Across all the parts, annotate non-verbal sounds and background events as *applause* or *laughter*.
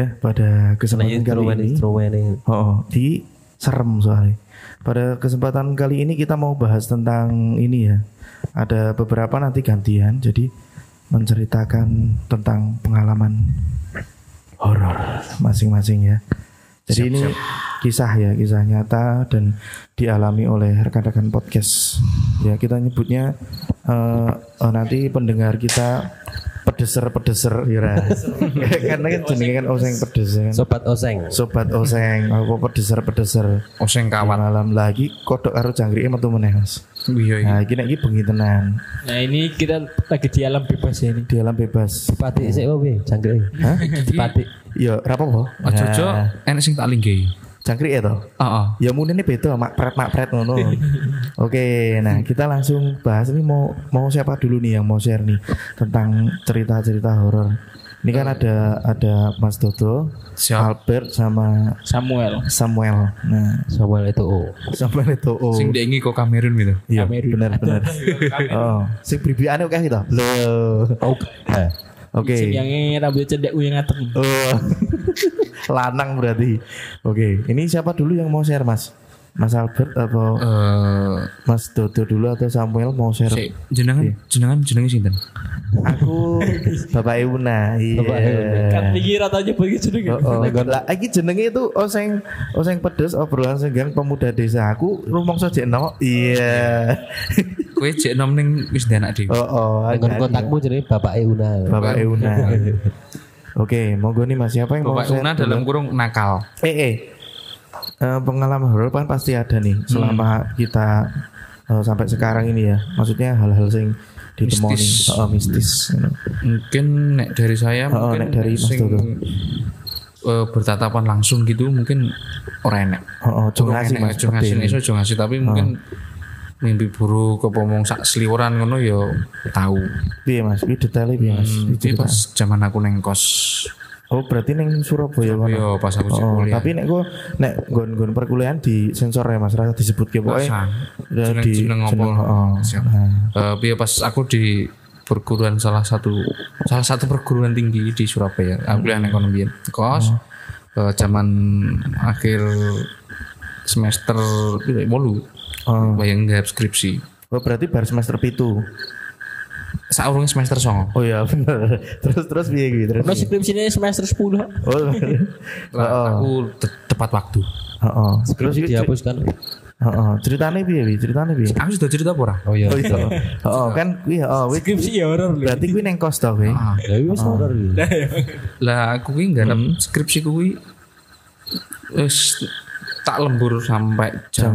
Ya pada kesempatan kali ini oh, oh, di serem soalnya. Pada kesempatan kali ini kita mau bahas tentang ini ya. Ada beberapa nanti gantian jadi menceritakan tentang pengalaman horor masing-masing ya. Jadi ini kisah ya, kisah nyata dan dialami oleh rekan-rekan podcast. Ya kita nyebutnya eh, nanti pendengar kita pedeser-pedeser ya. *laughs* Karena kan jenenge kan oseng pedes ya kan. Sobat Oseng. Sobat oseng, aku pedeser-pedeser. Oseng kawan. malam lagi kodok karo jangkrike metu meneh Mas. Iya iya. Nah, iki nek iki bengi tenan. Nah ini kita lagi di alam bebas ya ini. Di alam bebas. Patik sik wae, jangkrik. Hah? Patik. Ya, ora apa-apa. Ojo ojo enek sing tak linggih. Jangkrik ya toh? Heeh. Ya mungkin ini beda mak pret mak pret ngono. *laughs* Oke, nah kita langsung bahas ini mau mau siapa dulu nih yang mau share nih tentang cerita-cerita horor. Ini kan ada ada Mas Dodo, Siap. Albert sama Samuel. Samuel. Nah, Samuel itu oh. Samuel itu oh. Sing dengi kok Kamerun gitu. Iya, Kamerun. benar benar. *laughs* oh, sing bribiane oke gitu. Loh. Oh. Oke. Sing yang rambut cedek yang ngaten. Oh. *laughs* Lanang berarti. Oke, ini siapa dulu yang mau share, Mas? Mas Albert atau Eh, Mas Dodo dulu atau Samuel mau share? sik, jenengan jenengan jenenge sinten? Aku Bapak Euna. Iya. Bapak Euna. Kan pikir aja begitu jenenge. Oh, oh. Lah iki jenenge itu oseng oseng pedes obrolan senggang pemuda desa. Aku rumangsa jekno. Iya. *laughs* Kowe jek nom ning wis ndek anak dhewe. Oh, oh. Dengan agak- kontakmu jadi Bapak Euna. Bapak Euna. Oke, monggo nih Mas, siapa yang mau Bapak share Una dulu? dalam kurung nakal. Eh, eh. Eh, pengalaman horor kan pasti ada nih selama kita eh, sampai sekarang ini ya. Maksudnya hal-hal sing ditemoni Mistis. oh, mistis. Mungkin nek dari saya Oh, mungkin nek dari Mas sing eh, bertatapan langsung gitu mungkin ora enek. Oh, oh, jongasi enek, Mas. aja ngasih iso ngasih tapi mungkin mimpi buruk apa mau sak seliuran ngono ya yo tahu. Iya Mas? itu detail iya Mas? Hmm, itu pas zaman aku neng kos. Oh, berarti neng Surabaya kan? Iya, pas aku oh, kuliah. Tapi nek gua nek gon-gon perkuliahan di sensor ya Mas, rasa disebut ke boy Ya di seneng ngopo. Oh. Eh, piye pas aku di perguruan salah satu salah satu perguruan tinggi di Surabaya, aku kuliah ekonomi kos. Oh. Eh, zaman akhir semester bolu Oh. hmm. wayang nggak skripsi oh berarti baru semester pitu saurung semester song. Oh iya benar *laughs* Terus terus biaya gitu. Terus skripsi ini semester sepuluh. Oh. *laughs* lah, oh, oh. aku te tepat waktu. Heeh. Oh, oh. Terus dihapuskan. Heeh. Ceritanya piye wi? Ceritanya piye? Aku sudah cerita pora. Oh iya. Oh iya. *laughs* oh, kan kuwi heeh skripsi ya horor. Berarti kuwi neng kos to kuwi. Ah, lha wis horor. Lah aku kuwi nggak hmm. skripsi kuwi wis tak lembur sampai jam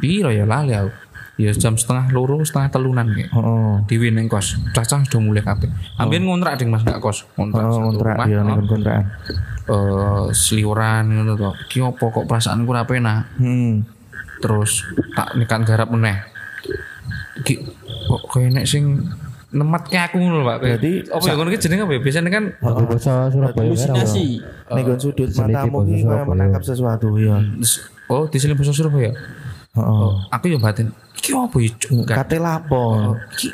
piro ya lali aku. Ya jam setengah loro setengah telunan kayak. Heeh. Di neng kos. Cacah sudah mulai kabeh. Ambil ngontrak ding Mas gak kos. Ngontrak Oh, kontrak rumah. ya oh. ning kontrakan. Eh, seliweran ngono to. Ki opo kok perasaanku ra penak. Hmm. terus tak nekan garap meneh Ki, kok nek sing nemat ke aku ngono Pak. Berarti apa ya ngono ki jenenge apa ya? Biasanya kan bahasa Surabaya. Halusinasi. nggon sudut matamu ki kaya menangkap sesuatu ya. oh di sini bahasa Surabaya. Heeh. Aku yo batin. Iki apa ya? Enggak. Kate lapor. Iki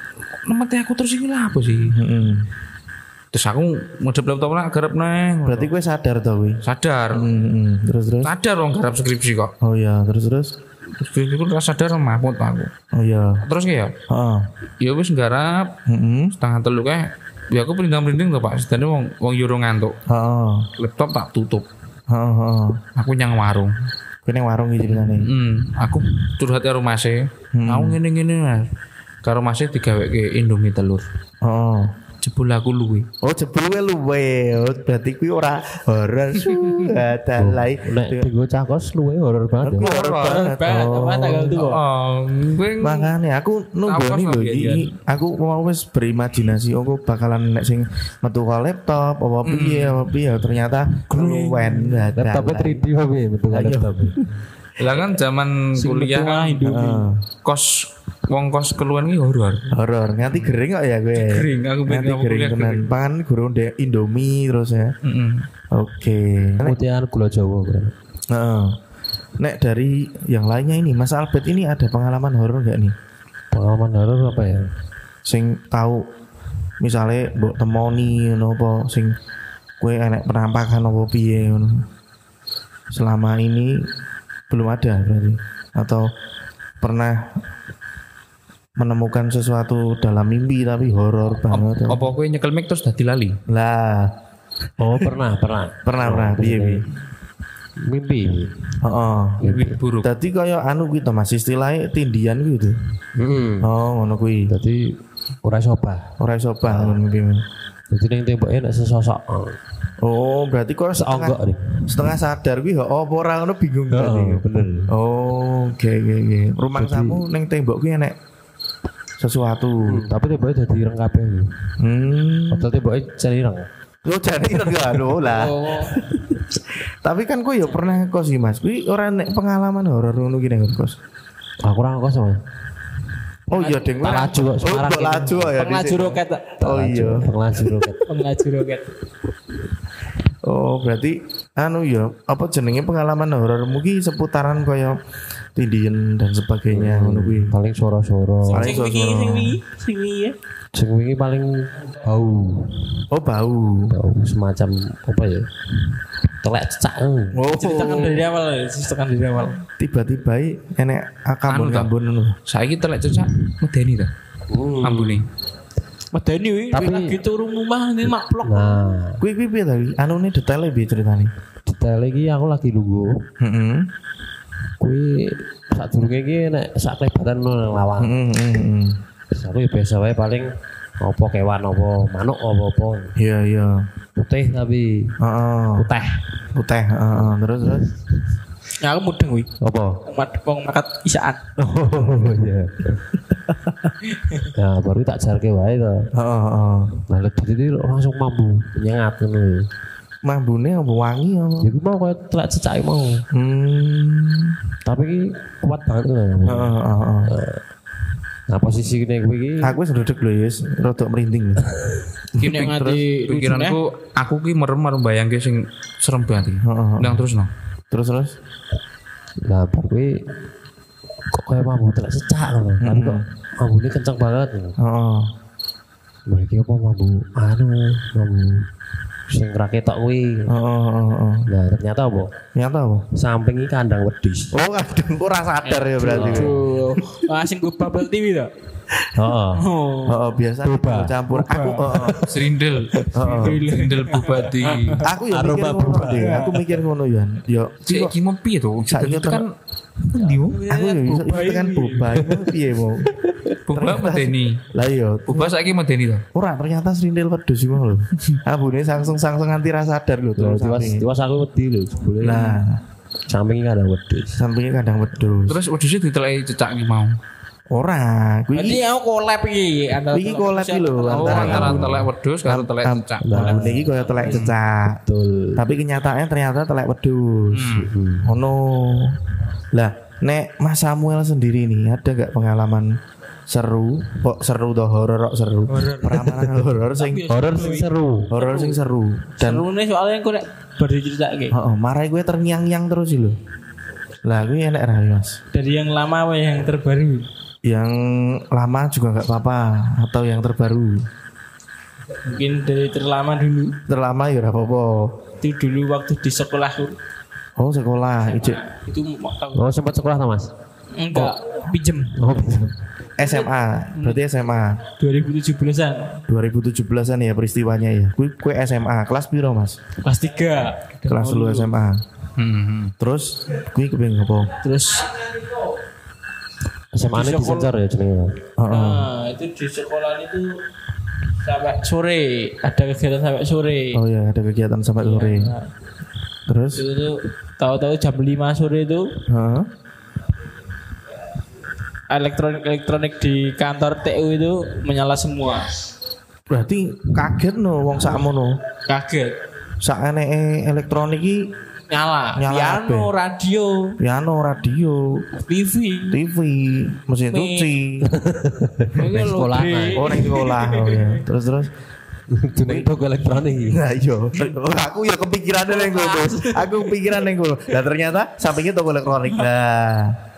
nemat aku terus iki lah apa sih? Heeh. Terus aku ngedep laptop lah garap neh. Berarti kowe sadar to kuwi. sadar. Terus terus. Sadar dong garap skripsi kok. Oh iya, terus terus. Terus ku ora sadar mahmud aku. Oh iya. Terus ya, Heeh. ya wis garap Heeh. setengah telu kayak ya aku pelindang-pelinding tuh Pak. Sedane wong wong ora ngantuk. Heeh. Laptop tak tutup. Heeh. Aku nyang warung. Kowe ning warung iki ceritane. Hmm, aku curhat karo Mas e. Aku ngene-ngene Mas. Karo Mas digaweke Indomie telur. Oh. Jebul aku luwi. Oh jebul kowe luwe. Oh, berarti kuwi ora horor. *laughs* Ada lai. Nek tinggo cakos luwe horor banget. ya. Horor banget. Banget, apa tanggal tuh? Oh, gue Makanya aku nunggu nih lho iki aku mau wis berimajinasi aku bakalan nek sing metu ka laptop apa piye apa piye ternyata keluwen Laptopnya 3D apa ya kan Ayo. laptop. lah kan zaman kuliah kan, kos wong kos keluhan iki horor. horor nganti gering kok ya gue Gering, aku pengen nganti gering kuliah tenan pangan guru ndek Indomie terus ya Heeh. oke Putihan gula Jawa keren. Heeh. nek dari yang lainnya ini Mas Albert ini ada pengalaman horor gak nih Pengalaman horor apa ya? sing tahu Misalnya mbok temoni ngono apa sing kue enek penampakan apa piye ngono. Selama ini belum ada berarti atau pernah menemukan sesuatu dalam mimpi tapi horor banget. Apa kowe nyekel mic terus dadi lali? Lah, Oh pernah pernah. pernah pernah piye piye. Mimpi. Heeh. Mimpi buruk. Dadi kaya anu gitu Mas istilahnya tindian gitu. Hmm. Oh, ngono kuwi. Jadi ora soba. Ora iso bah ngono mimpi. Jadi ning temboknya nek sesosok. Oh, berarti kok setengah Seonggok nih. setengah sadar kuwi kok apa ora ngono bingung berarti. Oh, bener. Oh, oke oke oke. Rumah kamu ning tembok kuwi enek sesuatu. Tapi temboknya jadi ireng kabeh. Hmm. Padahal temboknya celireng. Lo jadi enggak lo lah. Oh, Tapi kan kok ya pernah kos sih Mas. Kuwi ora nek pengalaman horor ngono ki ning kos. Aku ora kok sama. Oh iya deng. Tak laju kok, Oh, Semarang kok ini. laju ya. penglaju roket. *laughs* Oh iya. Penglaju roket. Penglaju roket. Oh berarti anu ya apa jenenge pengalaman horor mungkin seputaran kaya tindian dan sebagainya ngono kuwi. Paling soro-soro. Paling sosok. sing wingi, sing wingi ya. Sing wingi paling bau. Oh bau. Bau semacam apa ya? Telek cecak. Oh Ceritakan dari awal, ya, ceritakan dari awal. tiba-tiba i enek kambun-kambun ngono. Saiki telek cecak medeni ta. Ambune. Medeni wi, Tapi- lagi turun rumah ini makplok. Nah, Kuwi kuwi piye tadi? Anune detailnya piye ceritane? detail lagi aku lagi nunggu. Heeh. Kui sak durunge iki nek sak klebatan ngono nang lawang. Heeh heeh. Terus aku ya biasa wae paling apa kewan apa manuk apa apa Iya iya. putih tapi Heeh. putih Putih, heeh. Terus terus. Ya aku mudeng wi. apa Mat wong makat isaan. oh iya ya baru tak jarke wae to Heeh heeh. nah lebih itu langsung mampu nyengat ngono Mambune apa wangi apa? ya gue mau kayak telak cecak mau Hmm. tapi kuat banget tuh Heeh heeh heeh. nah posisi ini gue ki Aku wis duduk lho yes, rodok merinding. Nek pik- nganti pikiranku aku ki merem merem bayangke sing serem banget. Ndang terus no. Terus terus. nah baru gue kok kayak mampu telak cecak loh tapi kok mampu ini kencang banget loh. Heeh. Iki apa mampu anu mampu sing raketok kuwi. Heeh heeh heeh. Nah, ternyata apa? Nyata apa? Samping iki kandang wedhus. Oh, kadang ora sadar ya berarti. Tuh, langsung gue bubble TV tuh. Heeh. Oh, Heeh, biasa Boba. campur. Aku heeh. Serindel. Serindel bupati. Aku ya mikir ngono deh. Aku mikir ngono ya. Yo, Cek ki mau piye to? Saiki kan ndi aku ya iso tekan boba itu piye mau. Buba medeni. Lah iya, Buba saiki medeni to. ora ternyata serindel wedhus iki mau lho. *laughs* Ambune sangsung-sangsung nganti ra sadar lho terus tiwas tiwas aku wedi lho jebule. Nah, samping iki kandang wedhus. sampingnya kadang wedhus. Terus wedhusnya diteleki cecak ki mau. Ora, kuwi Berarti aku collab iki antara Iki collab iki lho, Oh, antara telek wedhus karo telek cecak. ambune iki kaya telek cecak. Betul. Tapi kenyataannya ternyata telek wedhus. Hmm. Ono. Lah, nek Mas Samuel sendiri nih ada gak pengalaman seru? Kok seru toh horor kok seru? Peramalan *laughs* horor sing Horor sing seru. horor sing seru dan Seru nih soalnya aku nek baru diceritake. heeh, marai gue terngiang-ngiang terus sih lho. Lah gue enak ra Mas. Dari yang lama apa yang terbaru? Yang lama juga nggak apa-apa atau yang terbaru. Mungkin dari terlama dulu. Terlama ya ora apa-apa. Itu dulu waktu di sekolahku. Oh sekolah ijek Itu waktu Oh, sempat sekolah ta, Mas? enggak pinjem Oh, SMA, berarti SMA 2017-an 2017-an ya peristiwanya ya. Kue kue SMA kelas piro Mas? kelas 3 Kelas lu SMA. Hmm. Terus kue kepengin apa? terus SMA ini disensor ya jenenge. Heeh. nah itu di sekolah itu sampai sore ada kegiatan sampai sore Oh ya ada kegiatan sampai sore. Nah, Terus itu tuh tahu-tahu jam 5 sore itu Heeh. Elektronik elektronik di kantor TU itu menyala semua Berarti kaget no wong sakmono. kaget Sak eneke elektronik iki nyala, Nyala piano kabeh. radio piano, radio, TV TV, mesin cuci. *laughs* lho, sekolah. Oh nang sekolah. Oh ya. Terus terus Jenenge toko elektronik. Nah iya, Oh, aku ya kepikiran neng. *laughs* Aku kepikiran neng. Nah ternyata sampingnya toko elektronik. Nah,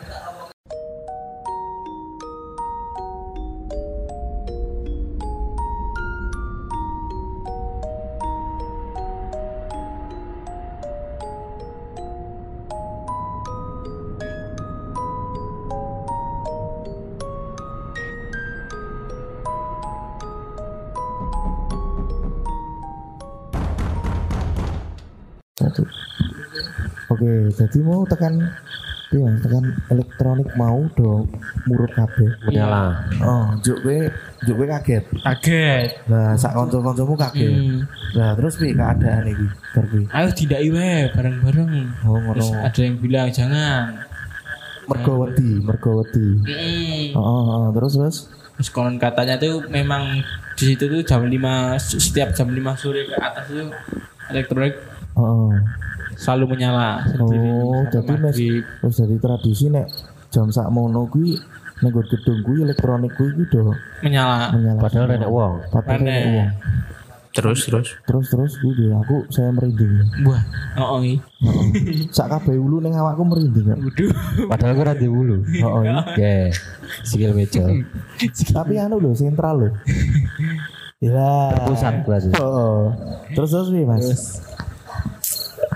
Satu. Oke, jadi mau tekan iya, tekan elektronik mau do murut kabeh. Menyala. Oh, juk kowe juk kowe kaget. Kaget. Lah sak kanca-kancamu kaget. Hmm. Lah terus piye keadaan iki? Bar kuwi. Ayo tidak iwe bareng-bareng. Oh, ngono. Terus ada yang bilang jangan. Mergo wedi, mergo wedi. Mm. Oh, oh, oh, terus terus. Terus konon katanya tuh memang di situ tuh jam 5 setiap jam 5 sore ke atas itu elektronik Oh, oh. selalu menyala sendiri Oh, jadi mes wis jadi tradisi nek jam sak mono kuwi nek gedung kuwi elektronik kuwi kuwi do menyala. menyala. Padahal renek wong. Padahal renek wong. Terus terus. Terus terus kuwi aku saya merinding. Wah, oh, oh. Heeh. Sak kabeh ulu ning awakku merinding kok. Waduh. Padahal gue nanti bulu. Heeh. iya. Oke. Sikil meja. Tapi anu lho sentral lho. Ya. Pusat berarti. Oh, terus terus piye, Mas?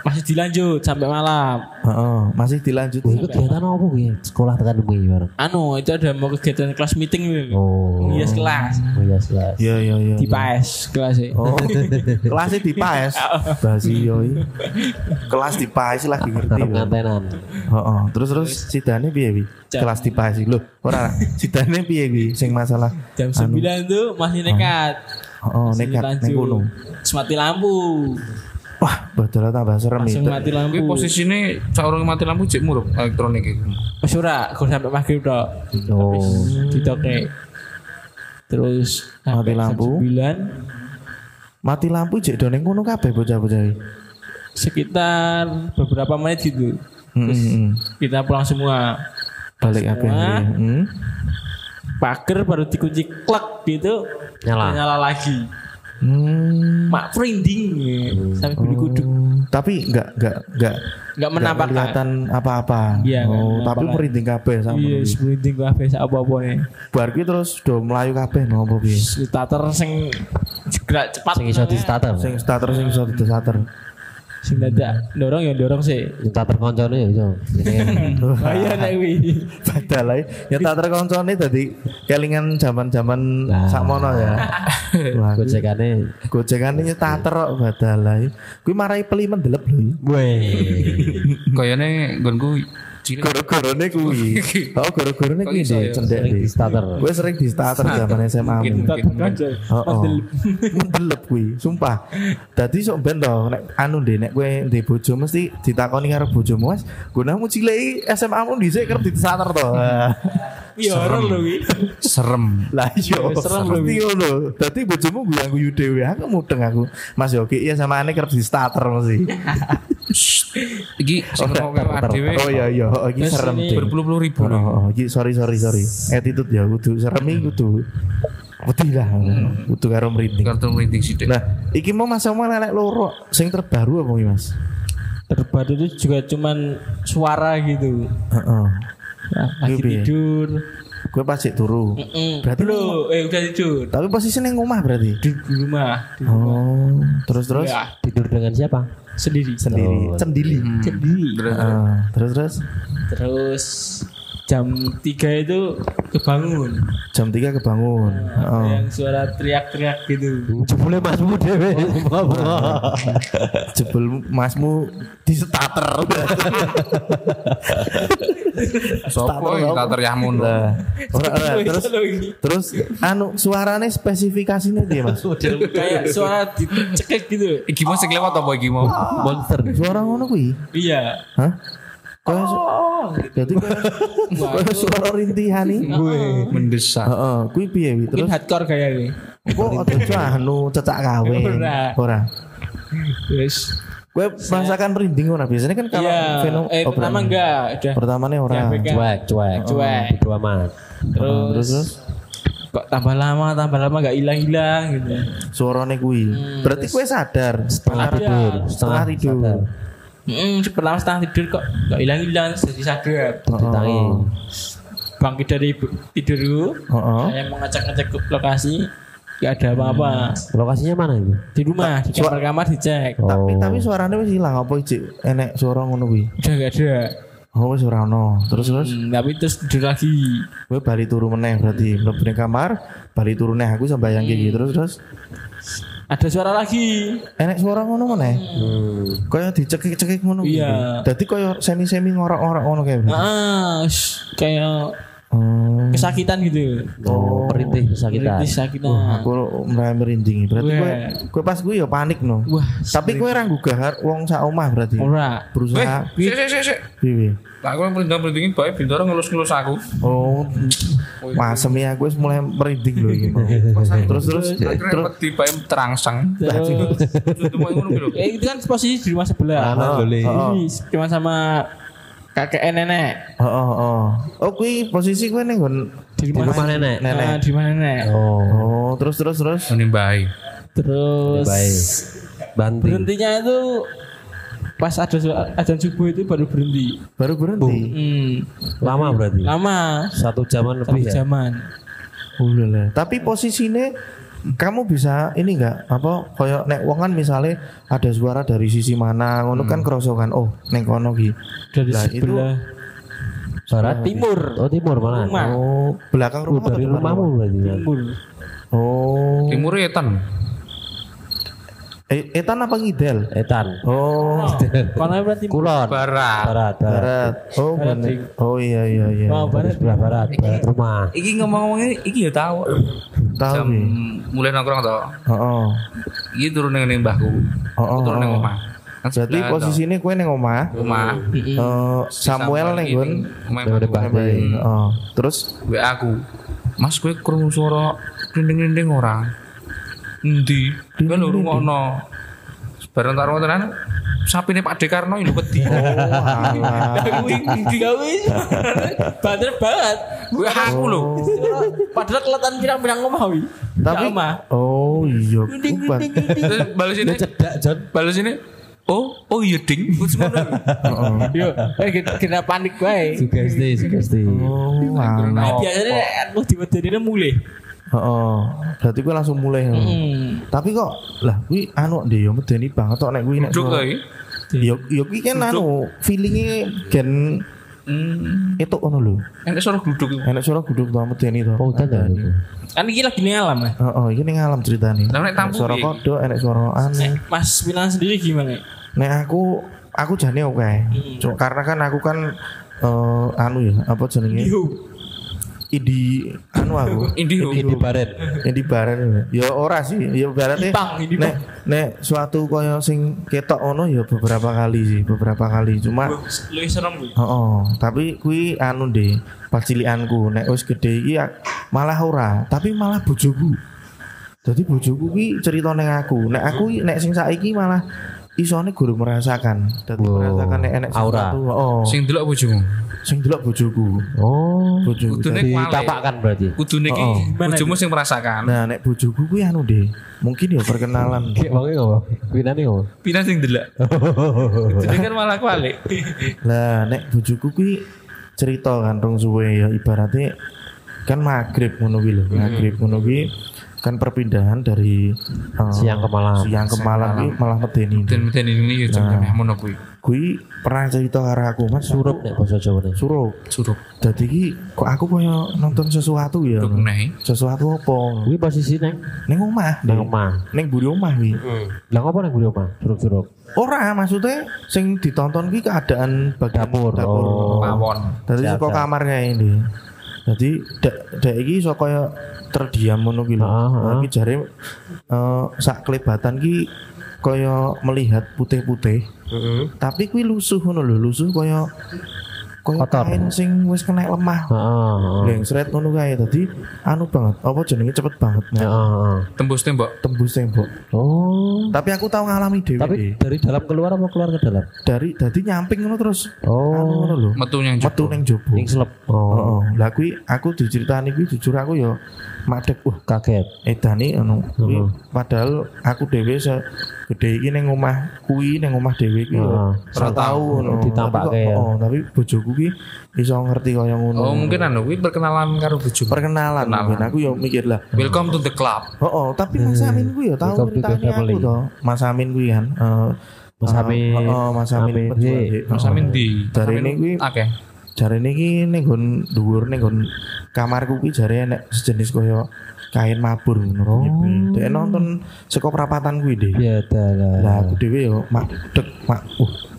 Masih dilanjut sampai malam. Heeh, masih dilanjut. Wih, itu kegiatan apa gue? Sekolah tekan gue bareng. Anu, itu ada mau kegiatan kelas meeting gitu. Oh. Iya, kelas. Oh iya kelas. Iya iya iya. Di PAS kelas. Oh, kelasnya di PAS. *laughs* Bahasa yoi. Kelas di PAS lagi ngerti. Ngantenan. Heeh, terus terus sidane piye wi? Kelas di PAS iki lho. Ora, sidane piye wi sing masalah Jam 9 tuh masih nekat. Oh, nekat lanjut. ning kono. Terus mati lampu. Wah, badal tambah serem Langsung itu. mati lampu. Kuwi posisine saurung mati lampu cek murup elektronik. Wis ora, gue sampai maghrib tok. Oh. Habis ditoke. Terus Mati lampu. 9 Mati lampu jek do ning kono kabeh bocah-bocah iki. sekitar beberapa menit gitu. Heeh. Kita pulang semua. Balik kabeh. Semua. Heeh. Pagar baru dikunci klek gitu. Nyala. Nyala lagi. Hmm. Mak merinding ya. sampai bulu kuduk. Hmm, Tapi enggak enggak enggak Enggak menampakkan. kelihatan apa-apa. Iya, oh, tapi menampakkan. merinding kabeh sama. Iya, kuwi. merinding gue apa apa-apa nih. Bar terus do melayu kabeh nopo piye? Starter sing gerak cepat. Sing iso di starter. Sing starter sing iso didesater. Sing dadak dorong ya dorong sih. Yang starter koncone ya iso. *laughs* Bahaya nek kuwi. Padahal ae ya tak terkoncone dadi kelingan zaman-zaman Nah. sakmono ya. *laughs* Gojekane. gojekane nyetater kok badal ae. Kuwi marai peli mendelep lho. Weh. Kayane nggonku cilik. Goro-gorone kuwi. Oh, goro-gorone kuwi deh ya? cendek di starter. Gue sering di starter zaman SMA. Mu. Oh, oh. Mendelep kuwi, sumpah. Dadi sok ben to nek anu deh nek kowe ndek bojo mesti ditakoni karo bojomu, Mas, gunamu cilik SMA-mu dhisik kerep di starter to. *laughs* Iya ora lho kuwi. Serem. Lah iya, Serem lho, mesti ngono. Dadi bojomu guyu dhewe, aku mudeng aku. Mas Yogi iya sama ane kerep di starter mesti. Iki sing awake dhewe Oh iya iya, oh, iki serem. berpuluh-puluh ribu Oh, lho. oh, oh, iki sorry sorry sorry. Attitude ya kudu serem iki kudu. Wedi lah, kudu karo merinding. Kartu merinding sithik. Nah, iki mau Mas Omar lelek loro sing terbaru apa iki, Mas? Terbaru itu juga cuman suara gitu. Heeh. Nah, *laughs* lagi tidur. Gue pas cek turu. Mm-mm. Berarti Belum, eh udah tidur. Tapi posisi ning omah berarti. Di, di rumah. Di Oh, terus terus Ya, Tidur dengan siapa? sendiri. sendiri, Oh. cendili. Sendiri. Heeh, terus terus Terus jam 3 itu kebangun. jam 3 kebangun. Heeh. Yang suara teriak-teriak gitu. Jebule masmu dhewe. Jebul masmu di starter. *laughs* Sopo yang tak teriakmu no? Lah, ora ora terus terus anu suarane spesifikasinya dia, Mas. *laughs* Kayak suara dicekik gitu. Iki mau sing lewat apa iki mau? Monster. Suara ngono kuwi. Iya. Hah? Kaya su- Jadi kaya suara rintihan iki. Mendesak. Heeh, kuwi piye Terus hardcore kayak ini. kok aja anu cecak kawe. Ora. Ora. Gue merasakan merinding ora biasanya kan kalau Iya. fenom Eh oh, pertama berani. enggak. Udah. Pertamanya ora. Yang pegang. Cuek, cuek. Cuek. Bodo amat. Terus, terus terus kok tambah lama tambah lama nggak hilang hilang gitu. suarane kuwi. Berarti gue sadar Setengah Antara- tidur, setengah setengah tidur. Hmm, pertama setengah tidur kok nggak hilang hilang jadi sadar. Ditangi. Bangkit dari tidur dulu. Heeh. Saya mau ngecek-ngecek ke lokasi. Gak ada apa-apa. Lokasinya mana itu? Di rumah, di kamar-kamar dicek. Tapi Oh. tapi suaranya wis hilang apa cik enek suara ngono kuwi. Udah gak ada. Oh wis ora ono. Terus terus Hmm, tapi terus tidur lagi. gue bali turu meneh berarti mlebu ning kamar, bali turu neh aku sembayang iki terus terus Ada suara lagi. enek suara ngono meneh. Hmm. Kaya dicekik-cekik ngono. Iya. Dadi kaya semi-semi ngorok-ngorok ngono kayak. berarti. Ah, sh- kayak Oh. kesakitan gitu. Oh, perintih kesakitan. Kesakitan. Aku mulai merinding. Berarti kowe kowe pas gue ya panik no. Wah, Tapi kowe ora gugah wong sak omah berarti. ora. Berusaha sik sik sik sik. piye? Lah aku merinding merindingin bae bintara ngelus-ngelus aku. Oh. Masemi aku wis mulai merinding lho iki mau. Terus terus terus peti bae terangsang. Terus, Itu eh, itu kan posisi di rumah sebelah. Boleh. Ini cuma sama kakek nenek Oh, oh, oh. Oh, kuwi posisi ning nggon di Di rumah nenek. nenek. Ah, di rumah nenek. Oh, Oh, terus terus terus. Ini bae. Terus baik. Banting. berhentinya itu pas ada azan subuh itu baru berhenti. Baru berhenti. Hmm, Lama berarti. lama Satu jaman satu lebih ya. zaman. Ulala. Tapi posisinya kamu bisa ini enggak apa kayak nek wong kan misalnya ada suara dari sisi mana ngono kan kerasa kan oh neng kono ki. Dari Lah, itu- sebelah Barat timur. Oh timur mana? Rumah. Oh, belakang Oh, rumah dari atau depan rumahmu berarti. ya? Timur. Oh. Timur Etan. Eh, etan apa ngidel? Etan. Oh, *laughs* Karena berarti Kulon. Barat. Barat. Barat. Oh, Barat. Oh iya iya iya. Oh, barat. Sebelah barat. Barat rumah. Iki ngomong-ngomong ini, iki ya tahu. Tahu Jam nih. mulai nongkrong toh. Oh, oh. Iki turun ning ning mbahku. Oh, oh, Turun ning omah. Kan Berarti sebelah toh. posisinya kue neng omah. rumah. Eh, Samuel neng. Oh, terus WA aku. Mas kowe krungu suara rinding-rinding ora? Endi? Kan lho rungokno. Bareng tak tenan. Sapine Pak Dekarno lho wedi. alah. Kuwi digawe *laughs* banter banget. WA aku lho. Padahal kelihatan pirang-pirang omah wi. Tapi oh iya. *laughs* Terus balas ini. Cedak John. Balas ini. Oh, oh iya ding. *laughs* Ngono. Yo, eh kena- panik wae. Sugesti, sugesti. Oh. Nah, biasanya aku diwedeni Heeh. Berarti gue langsung mulai. Hmm. Tapi kok lah kuwi anu ndek yo medeni banget kok nek kuwi nek. Duduk kae. Yo yo kuwi kan anu feelingnya gen Hmm. itu ono lho. Enak suara duduk. Enak suara guduk to medeni to. Oh, ya. Kan iki lagi ning alam ya. Heeh, iki ning alam ceritane. Lah, nek tamu suara kodok, enek suara anu. Eh, Mas Milan sendiri gimana? Nek aku aku jane oke. Cuma karena kan aku kan eh anu ya, apa jenenge? Idi anu aku. *laughs* Indiho. Ini baret. Yang di barat ya ora sih ya baratnya Ipang, ini nek nek suatu koyo sing ketok ono ya beberapa kali sih beberapa kali cuma Lebih serem wi. oh, tapi kui anu deh pas cilianku nek wis gede iki ya- malah ora tapi malah bojoku jadi bojoku ki cerita neng aku nek aku nek sing saiki malah isone guru merasakan dadi Wow. merasakan nek enek Aura. oh Sing delok bojomu. sing delok bojoku Oh. bojoku Kudune Di kuali. tapakkan berarti. Kudune iki Oh, bojomu sing merasakan. nah nek bojoku kuwi anu deh mungkin ya perkenalan Kayak wangi ngomong. Winane ngomong. Pina sing delok. *laughs* Kudune kan malah kuali. Lah nek bojoku kuwi cerita kan rong suwe ya ibaratnya kan maghrib ngono kuwi lho. Maghrib ngono kuwi kan perpindahan dari eh, Siang ke malam. Siang ke malam kuwi malah medeni. Dan meten ini ya jam jam mono kuwi. Kuwi pernah cerita karo aku Mas Surup nek basa Jawa nih. surup. Surup. Dadi iki kok aku koyo nonton sesuatu ya. Sesuatu apa? Kuwi posisi neng Ning omah. nang Dek. omah. Ning buri omah kuwi. Lah ngopo nang guru omah? Surup-surup. Ora maksudnya sing ditonton ki keadaan bagian Dapur. Oh. Mawon. Dari saka kamar kayak ini. Jadi dek dek iki iso kaya terdiam ngono ki lho. Ah, ah. Iki jare eh, sak kelebatan ki kaya melihat putih-putih. Tapi kuwi lusuh ngono lho, lusuh kaya kaya Kotor. kain sing wis kena lemah. Heeh. Lengsret ngono kae. Dadi anu banget. Apa jenenge cepet banget. Heeh. heeh. Tembus tembok. Tembus tembok. Oh. Tapi aku tahu ngalami dhewe. Tapi dari dalam keluar apa keluar ke dalam? dari dadi nyamping ngono terus. Anu Oh. ngono lho. Metu yang Metu ning jobo. Ning selep. Oh, Oh. oh. Lah kuwi aku diceritani kuwi jujur aku ya madeg wah Kaget. edani anu kuwi Heeh. padahal aku dhewe se gede iki ning omah kuwi ning omah dhewe iki Heeh. ya ora tau ngono Ditampake ya. oh, tapi bojoku ki iso ngerti kaya ngono Oh mungkin anu kuwi perkenalan karo bojomu. perkenalan Perkenalan. mungkin aku ya mikir lah Welcome to the club. Oh, oh, tapi Mas Amin kuwi to the ceritanya aku to. Mas Amin kuwi kan eh Mas Amin. Oh, Mas Amin Amin, penjual, Dik. Dik. Mas Oh. Amin di. Dari Mas Amin ini kuwi akeh. jare ini ki ning nggon dhuwur ning nggon kamarku ki jare enek sejenis koyo kain mabur ngono. Dek nonton saka perapatan kuwi, Dik. Ya dalah. Lah aku dhewe yo mak dek mak uh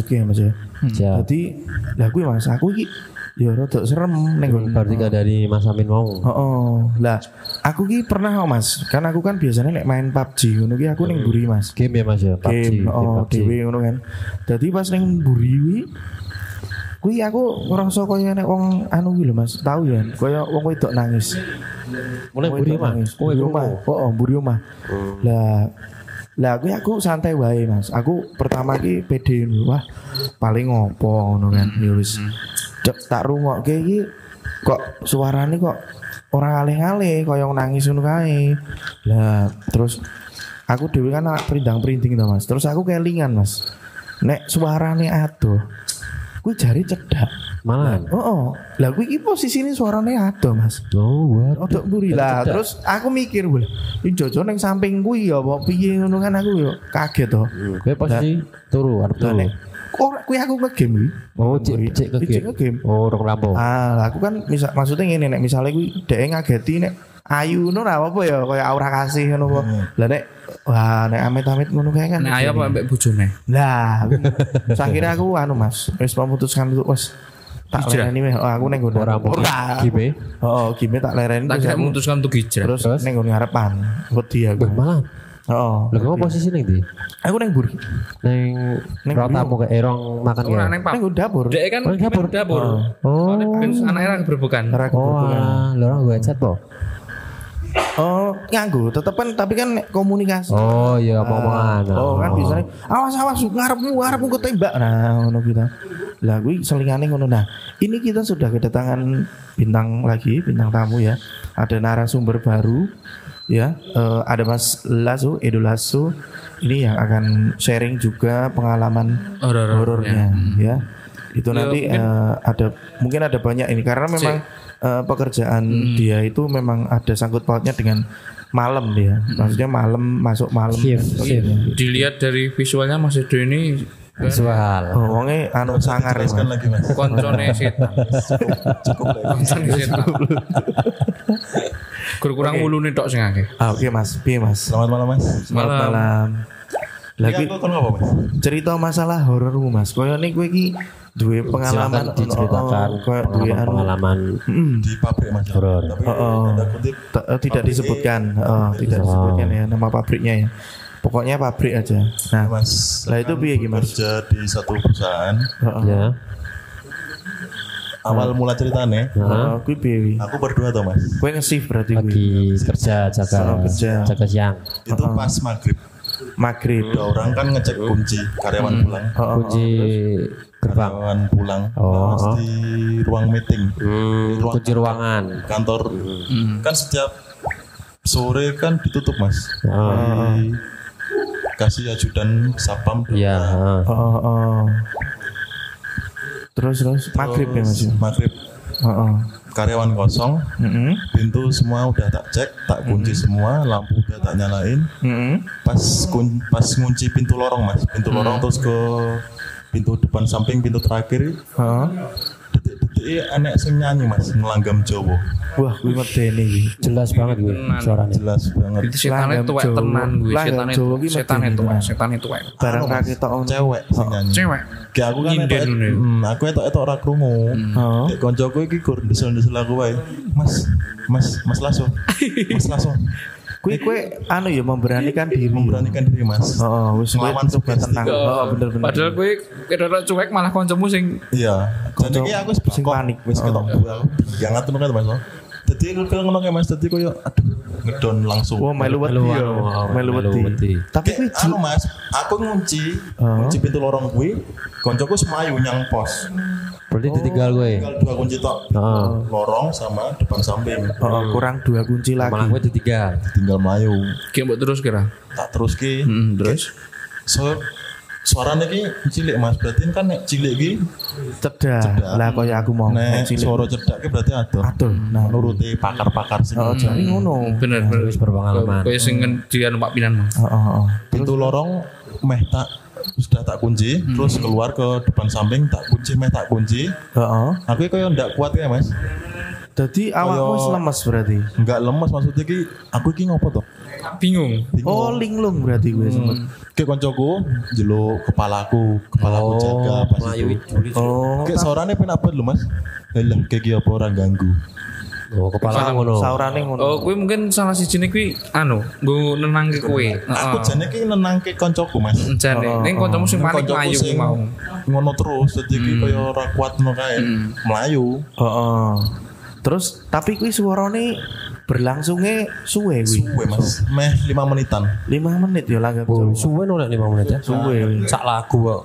Lanjut ya Mas ya. Ya. Jadi lah kuwi Mas, aku iki ya rada serem ning nggon Berarti gak dari Mas Amin mau. Oh, oh. lah aku ki pernah kok Mas, kan aku kan biasanya nek main PUBG ngono ki aku ning mburi Mas. Game ya Mas ya, PUBG. Game, game oh, PUBG. dhewe ngono kan. Dadi pas ning mburi kuwi kuwi aku ngerasa kaya nek wong anu ki lho Mas, tahu ya, kaya wong wedok nangis. Mulai buri mah. nangis. Oh, Mburi itu omah. Oh, oh, mburi omah. Lah lah aku aku santai wae Mas. Aku pertama ki dulu. wah paling ngopo ngono kan. Ya wis Cek, tak rungokke iki kok suarane kok orang alih-alih kaya nangis ngono kae. Lah terus aku dhewe kan anak perindang-perinding to Mas. Terus aku kelingan Mas. Nek suarane adoh kuwi jari cedak. Malah. Oh, oh. lah kuwi iki posisine suarane adoh Mas. Oh, what? Otak mburi lah. Terus aku mikir, "Wah, iki jojo ning samping kuwi ya apa piye ngono kan aku yo kaget to. Gue pasti turu, arep turu. kok kuwi aku ngegame kuwi. Oh, cek Mburi. cek ke Cek game. ngegame. Oh, rong lampu. Ah, aku kan misal maksudnya ngene nek misalnya kuwi dhek ngageti nek ayu ngono ra apa ya kaya aura kasih ngono apa. Lah nek wah nek amit-amit ngono kae kan. Nek ayo apa mbek bojone? Lah, aku- *laughs* akhirnya aku anu Mas, wis memutuskan untuk wis tak Hijrah. lereni weh. Oh, aku ning nggon. Ora mau game. Oh, gime tak lereni Tak kira memutuskan untuk hijrah. terus Terus? ning nggon ngarepan. Wedi aku. Wah, malah. Oh. Lah kamu posisi ning ndi? Aku ning buri. Ning Ning tamu ke erong makan ya. neng. Ning nggon dapur. Dek kan Oh, dapur. dapur. Oh. Soalnya ben anaknya lagi berbukan. Oh, alah, lho orang gue headset po. Oh, nganggo, tetep kan tapi kan komunikasi. Oh, iya omongan. Oh, kan biasanya awas awas ngarepmu ngarepmu ketembak. Nah, ngono kita. Lah kuwi selingane ngono. Nah, ini kita sudah kedatangan bintang lagi, bintang tamu ya. Ada narasumber baru ya. Eh, ada Mas Lasso, Edo Lasso. Ini yang akan sharing juga pengalaman Horor-horornya. horornya ya. Itu Ya, nanti mungkin- eh, ada mungkin ada banyak ini karena memang eh, pekerjaan Hmm. dia itu memang ada sangkut pautnya dengan malam dia. Hmm. Maksudnya malam masuk malam. Shift, shift. Dilihat dari visualnya Mas Edo ini Visual. Oh, wonge anu sangar ya. Teruskan lagi mas. koncone *laughs* setan. Cukup lah. Koncone setan. Kurang wulune tok sing akeh. Ah, oke Mas, piye Mas? Selamat malam mas. Selamat Malam. Lagi Lagi aku kan apa mas? cerita masalah horormu Mas. Koyo nih kowe iki duwe pengalaman diceritakan oh, koyo duwe anu pengalaman Mm, Di pabrik mas. Horor. Tapi Oh, eh, tidak disebutkan, tidak disebutkan ya nama pabriknya ya. Pokoknya pabrik aja. Nah, mas. Lah, itu piye gimana? Kerja di satu perusahaan. heeh. ya. Awal mula ceritanya. Nah, kuwi piye wi? Aku berdua tuh mas. Kowe nge-shift berarti lagi kerja jaga kerja. jaga siang. Itu pas maghrib. Maghrib. Ada orang kan ngecek kunci karyawan pulang. Oh, oh, Kunci gerbang. Karyawan pulang. Oh. Di ruang meeting. Hmm, Ruang- kunci ruangan. Kantor. Kan setiap sore kan ditutup mas. Oh, Kasih ajudan sapam. iya. heeh. oh, oh. Terus terus maghrib ya Mas. Maghrib. Oh, oh. Karyawan kosong. Heeh. pintu semua udah tak cek, tak kunci semua, lampu udah tak nyalain. Heeh. Pas kun, pas ngunci pintu lorong mas, pintu lorong terus ke pintu depan samping, pintu terakhir. Heeh. Detik-detik anak sing nyanyi mas, ngelanggam Jawa, Wah, kuwi medeni iki. Jelas banget gue suaranya. jelas banget. Itu setannya Langgam tuwek tenan gue. Setan itu setan itu setan itu. Barang ra ketok. Cewek sing nyanyi. Cewek. Kayak aku kan ya. hmm, aku etok etok ora krungu. Heeh. Dek koncoku iki gur desel-desel aku wae. Mas, Mas, Mas Lasso. Mas Lasso. Kuwi kowe anu ya memberanikan diri. Memberanikan diri Mas. Oh, wis coba sugesti. tenang. Oh, bener-bener. Padahal gue kira cuek malah koncomu sing Iya. Jadi iki aku sing panik. Wis ketok buang. Jangan tenan kan Mas. Dadi aku kalau ngono kayak Mas dadi koyo aduh ngedon langsung. Oh, melu wedi Melu ya. Melu wedi. Tapi anu mas, aku ngunci, ngunci pintu lorong gue, koncoku semayu nyang pos. Berarti ditinggal gue. Tinggal dua kunci tok, Heeh. lorong sama depan samping. Oh, kurang dua kunci lagi. Malah gue ditinggal. Tinggal mayu, Ki mbok terus kira. tak terus ki. Hmm, terus So, suaranya ki cilik mas, berarti kan nek cilik ki, Cedak. Lah kaya aku mau nek cilik. suara cedak ki berarti adoh. Aduh, nah Nuruti pakar-pakar sih. Oh, jari ngono. bener bener. Wis berpengalaman. Kayak sing di anu Pak Pinan. Oh, oh, oh. Pintu lorong meh tak sudah tak kunci, terus keluar ke depan samping tak kunci meh tak kunci. Heeh. Aku kayak ndak kuat ya mas, Dadi awakmu wis lemes berarti. nggak lemas maksudnya ki, aku ki ngopo tuh? Bingung. Oh, linglung berarti gue sempet. Kayak koncoku jelo kepalaku, kepalaku jaga pas itu. Oh, Kayak suaranya penak banget lho mas. Lah kayak gini apa orang ganggu. Oh, kepala ngono. saurane ngono. Oh, kuwi mungkin salah siji kuwi anu, nggo nenangke kowe. Aku jane ki nenangke koncoku mas. Jane, ning kancamu sing paling mlayu kuwi mau. ngono terus, jadi ki kaya ora kuat no kae. Melayu. Heeh. Terus tapi kuwi suarane berlangsungnya suwe kuwi. Suwe mas, meh 5 menitan. 5 menit ya Oh, Jawa. suwe nolak 5 menit ya. Suwe. Sak lagu kok.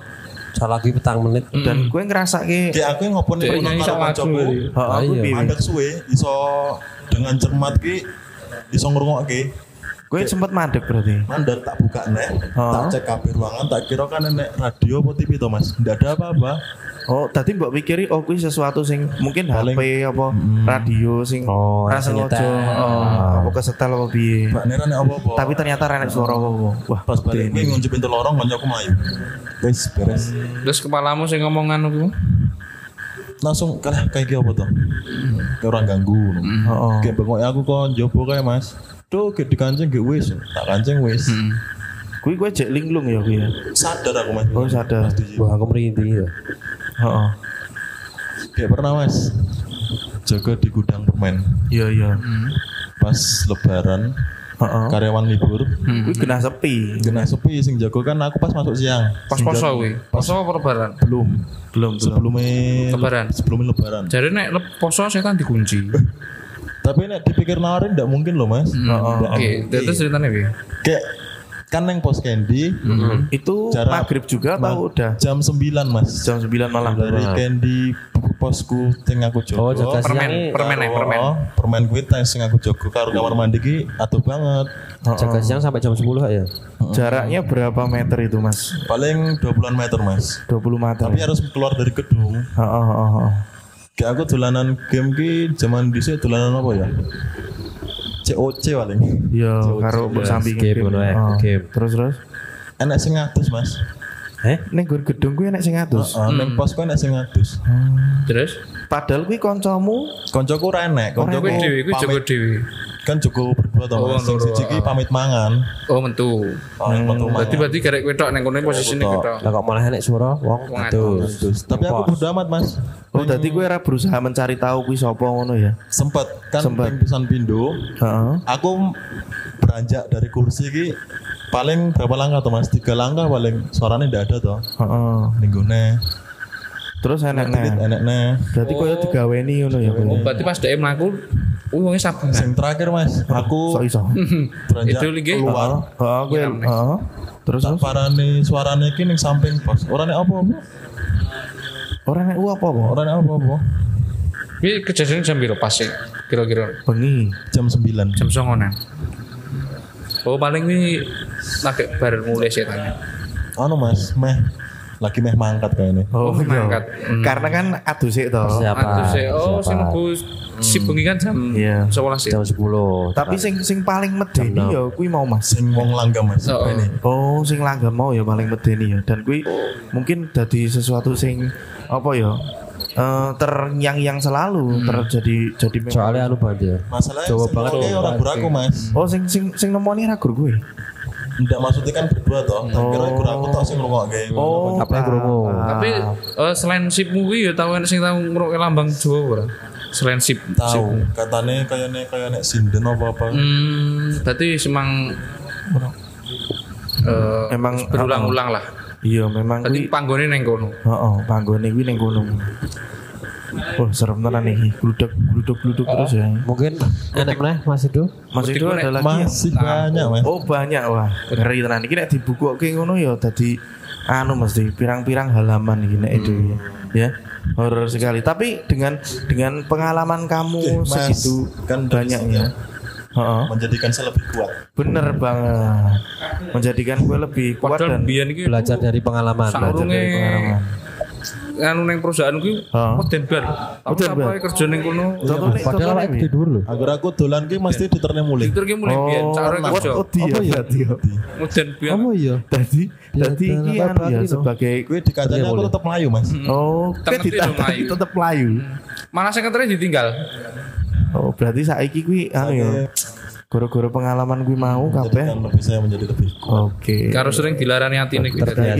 Sak lagu petang menit. Dan gue aku ngopo nih Dek ngono nyanyi karo sak lagu. koncoku. heeh Ah, kuwi iya. piye? Mandek suwe iso dengan cermat ki iso ngrungokke. Gue sempet mandek berarti. Mandek tak buka nek, tak cek kabeh ruangan, tak kira kan nek radio apa TV to Mas. Ndak ada apa-apa. Oh, tadi mbok pikiri oh kuwi sesuatu sing mungkin Paling- HP apa radio sing Oh, ra senyetel. sengaja oh, apa kesetel apa piye. Mbak Nera nek apa-apa. Tapi ternyata renek suara apa Wah, pas balik kuwi ngunci pintu lorong koncoku mlayu. Wis beres. Terus kepalamu sing ngomong anu kuwi. Langsung kalah kayak gini apa tuh? Kayak orang ganggu. Heeh. Kayak bengok aku kok jopo kayak Mas. Tuh kayak dikancing gak wis, tak kancing wis. Kuwi gue jek linglung ya kuwi ya. Sadar aku Mas. Oh, sadar. Wah, aku merinding ya. Heeh. Kayak pernah Mas. Jaga di gudang permen. Iya iya. Pas lebaran Heeh. karyawan libur Kuwi kena sepi. kena sepi sing jago kan aku pas masuk siang Pas poso kuwi. Poso apa lebaran? belum Belum belum. sebelumnya Lebaran. sebelumnya lebaran Jadi nek poso setan dikunci. *laughs* tapi nek dipikir nawarin ndak mungkin loh mas Ndak Oke, mungkin. terus ceritanya piye? kayak kan neng pos candy Itu Jarak- maghrib juga atau udah jam 9 mas jam 9 malam? dari candy posku sing aku Oh, jogo jaga Permen, permen ya, permen. Oh, permen kuwi teh sing aku jogo karo kamar mandi ki atuh banget Jaga siang sampai jam 10 ya. Jaraknya berapa meter itu, Mas? paling 20 meter mas 20 meter. tapi harus keluar dari gedung Heeh, heeh, heeh. Kayak aku dolanan game ki zaman dhisik dolanan apa ya? COC paling. Iya, karo mbok samping game ngono ya, game. Terus terus. Enak sing ngatus, Mas. Eh? Ning gur gedung kuwi enek sing atus. Heeh, ning pos ku enak sing ngatus. Terus Padahal kuwi kancamu Koncoku ora enek, koncoku kowe dhewe kuwi pamit dhewe. kan jogo berdua to, Oh, Mas. Sing siji ki pamit mangan. Oh, mentu. Oh, yang metu mangan. Berarti berarti garek kowe tok ning kono posisine kowe tok. Lah kok malah enek suara wong. Terus, tapi aku bodo amat, Mas. Oh, dadi kowe ora berusaha mencari tahu kuwi sapa ngono ya? Sempet kan Sempet. pisan pindo. Heeh. Aku beranjak dari kursi ki paling berapa langkah tuh Mas? Tiga langkah paling suaranya ndak ada toh. Heeh. Ninggone. Terus enek Enak enak nih. Berarti koyo digaweni ngono ya. Oh, berarti pas dhek mlaku kuwi wonge sabengan. Sing terakhir Mas, aku iso. beranjak Itu lagi? keluar. Heeh, kowe. Heeh. Terus Tak parani suarane iki ning samping pos. Ora nek apa-apa. ora nek u apa apa? Ora nek apa-apa. Kuwi kejadian jam piro pas sih? Kira-kira Bengi. Jam 9. jam 09.00. Oh, paling kuwi lagi bar mulai setannya. Anu Mas, meh lagi meh mangkat kayaknya. Oh, Oh, iya. mangkat. Hmm. Karena kan adusik to. Siapa? Aduh, saya, oh, sing Siapa? Mlebu si bengi kan jam Iya. 11 ya. Jam 10. Tapi sing sing paling medeni ya kuwi mau Mas. Sing wong langgam Mas. Oh, oh. Oh, sing langgam mau ya paling medeni ya. Dan kuwi mungkin dadi sesuatu sing apa ya? eh terngiang-ngiang selalu terjadi jadi memang Soalnya anu banget ya. Masalahnya sing banget. orang buraku Mas. Oh sing sing sing nemoni ra gur gue. Ndak maksudnya kan berdua toh. Tak kira gur aku tok sing ngrungokke. Oh, Apa yang krungu? Tapi eh, selain sipmu kuwi ya tau enek sing tau ngrungokne lambang Jawa ora? Selain sip. tahu katanya kayaknya kayak nek sinden apa apa. Hmm, berarti semang eh Emang berulang-ulang lah. Iya, memang kuwi panggone neng kono. heeh, panggone kuwi ning kono. Wah, serem tenan nih. Gluduk gluduk gluduk terus ya. Mungkin enak meneh Mas Ido. Mas itu ada lagi. yang- Masih banyak mas. Oh banyak wah ngeri tenan iki nek dibukuke ngono ya dadi anu mesti pirang-pirang halaman iki nek itu ya. Horor sekali. Tapi dengan dengan pengalaman kamu Mas, segitu kan banyaknya. Heeh. Menjadikan saya lebih kuat. Bener banget. Menjadikan gue lebih kuat Padahal dan Belajar dari pengalaman. belajar dari pengalaman. Anu ning perusahaan bar. Tapi Meden bar. apa kerja ning kono Padahal awake tidur lho. Agar aku dolan ki mesti diterne mulai. Direktur ki mulai biyen Oh, what kerja. oh dia berarti ya. Meden biyen. Apa iya? Tadi tadi dalam iki apa anu ya sebagai Gue di kacanya aku tetap melayu mas. Oh, Tetep ditata Melayu. tetep layu. Malah sekretary ditinggal. Oh, berarti saiki kuwi anu ya. Goro-goro pengalaman gue mau kabeh. Lebih saya menjadi lebih. Oke. Karo sering dilarani atine kuwi. Terkait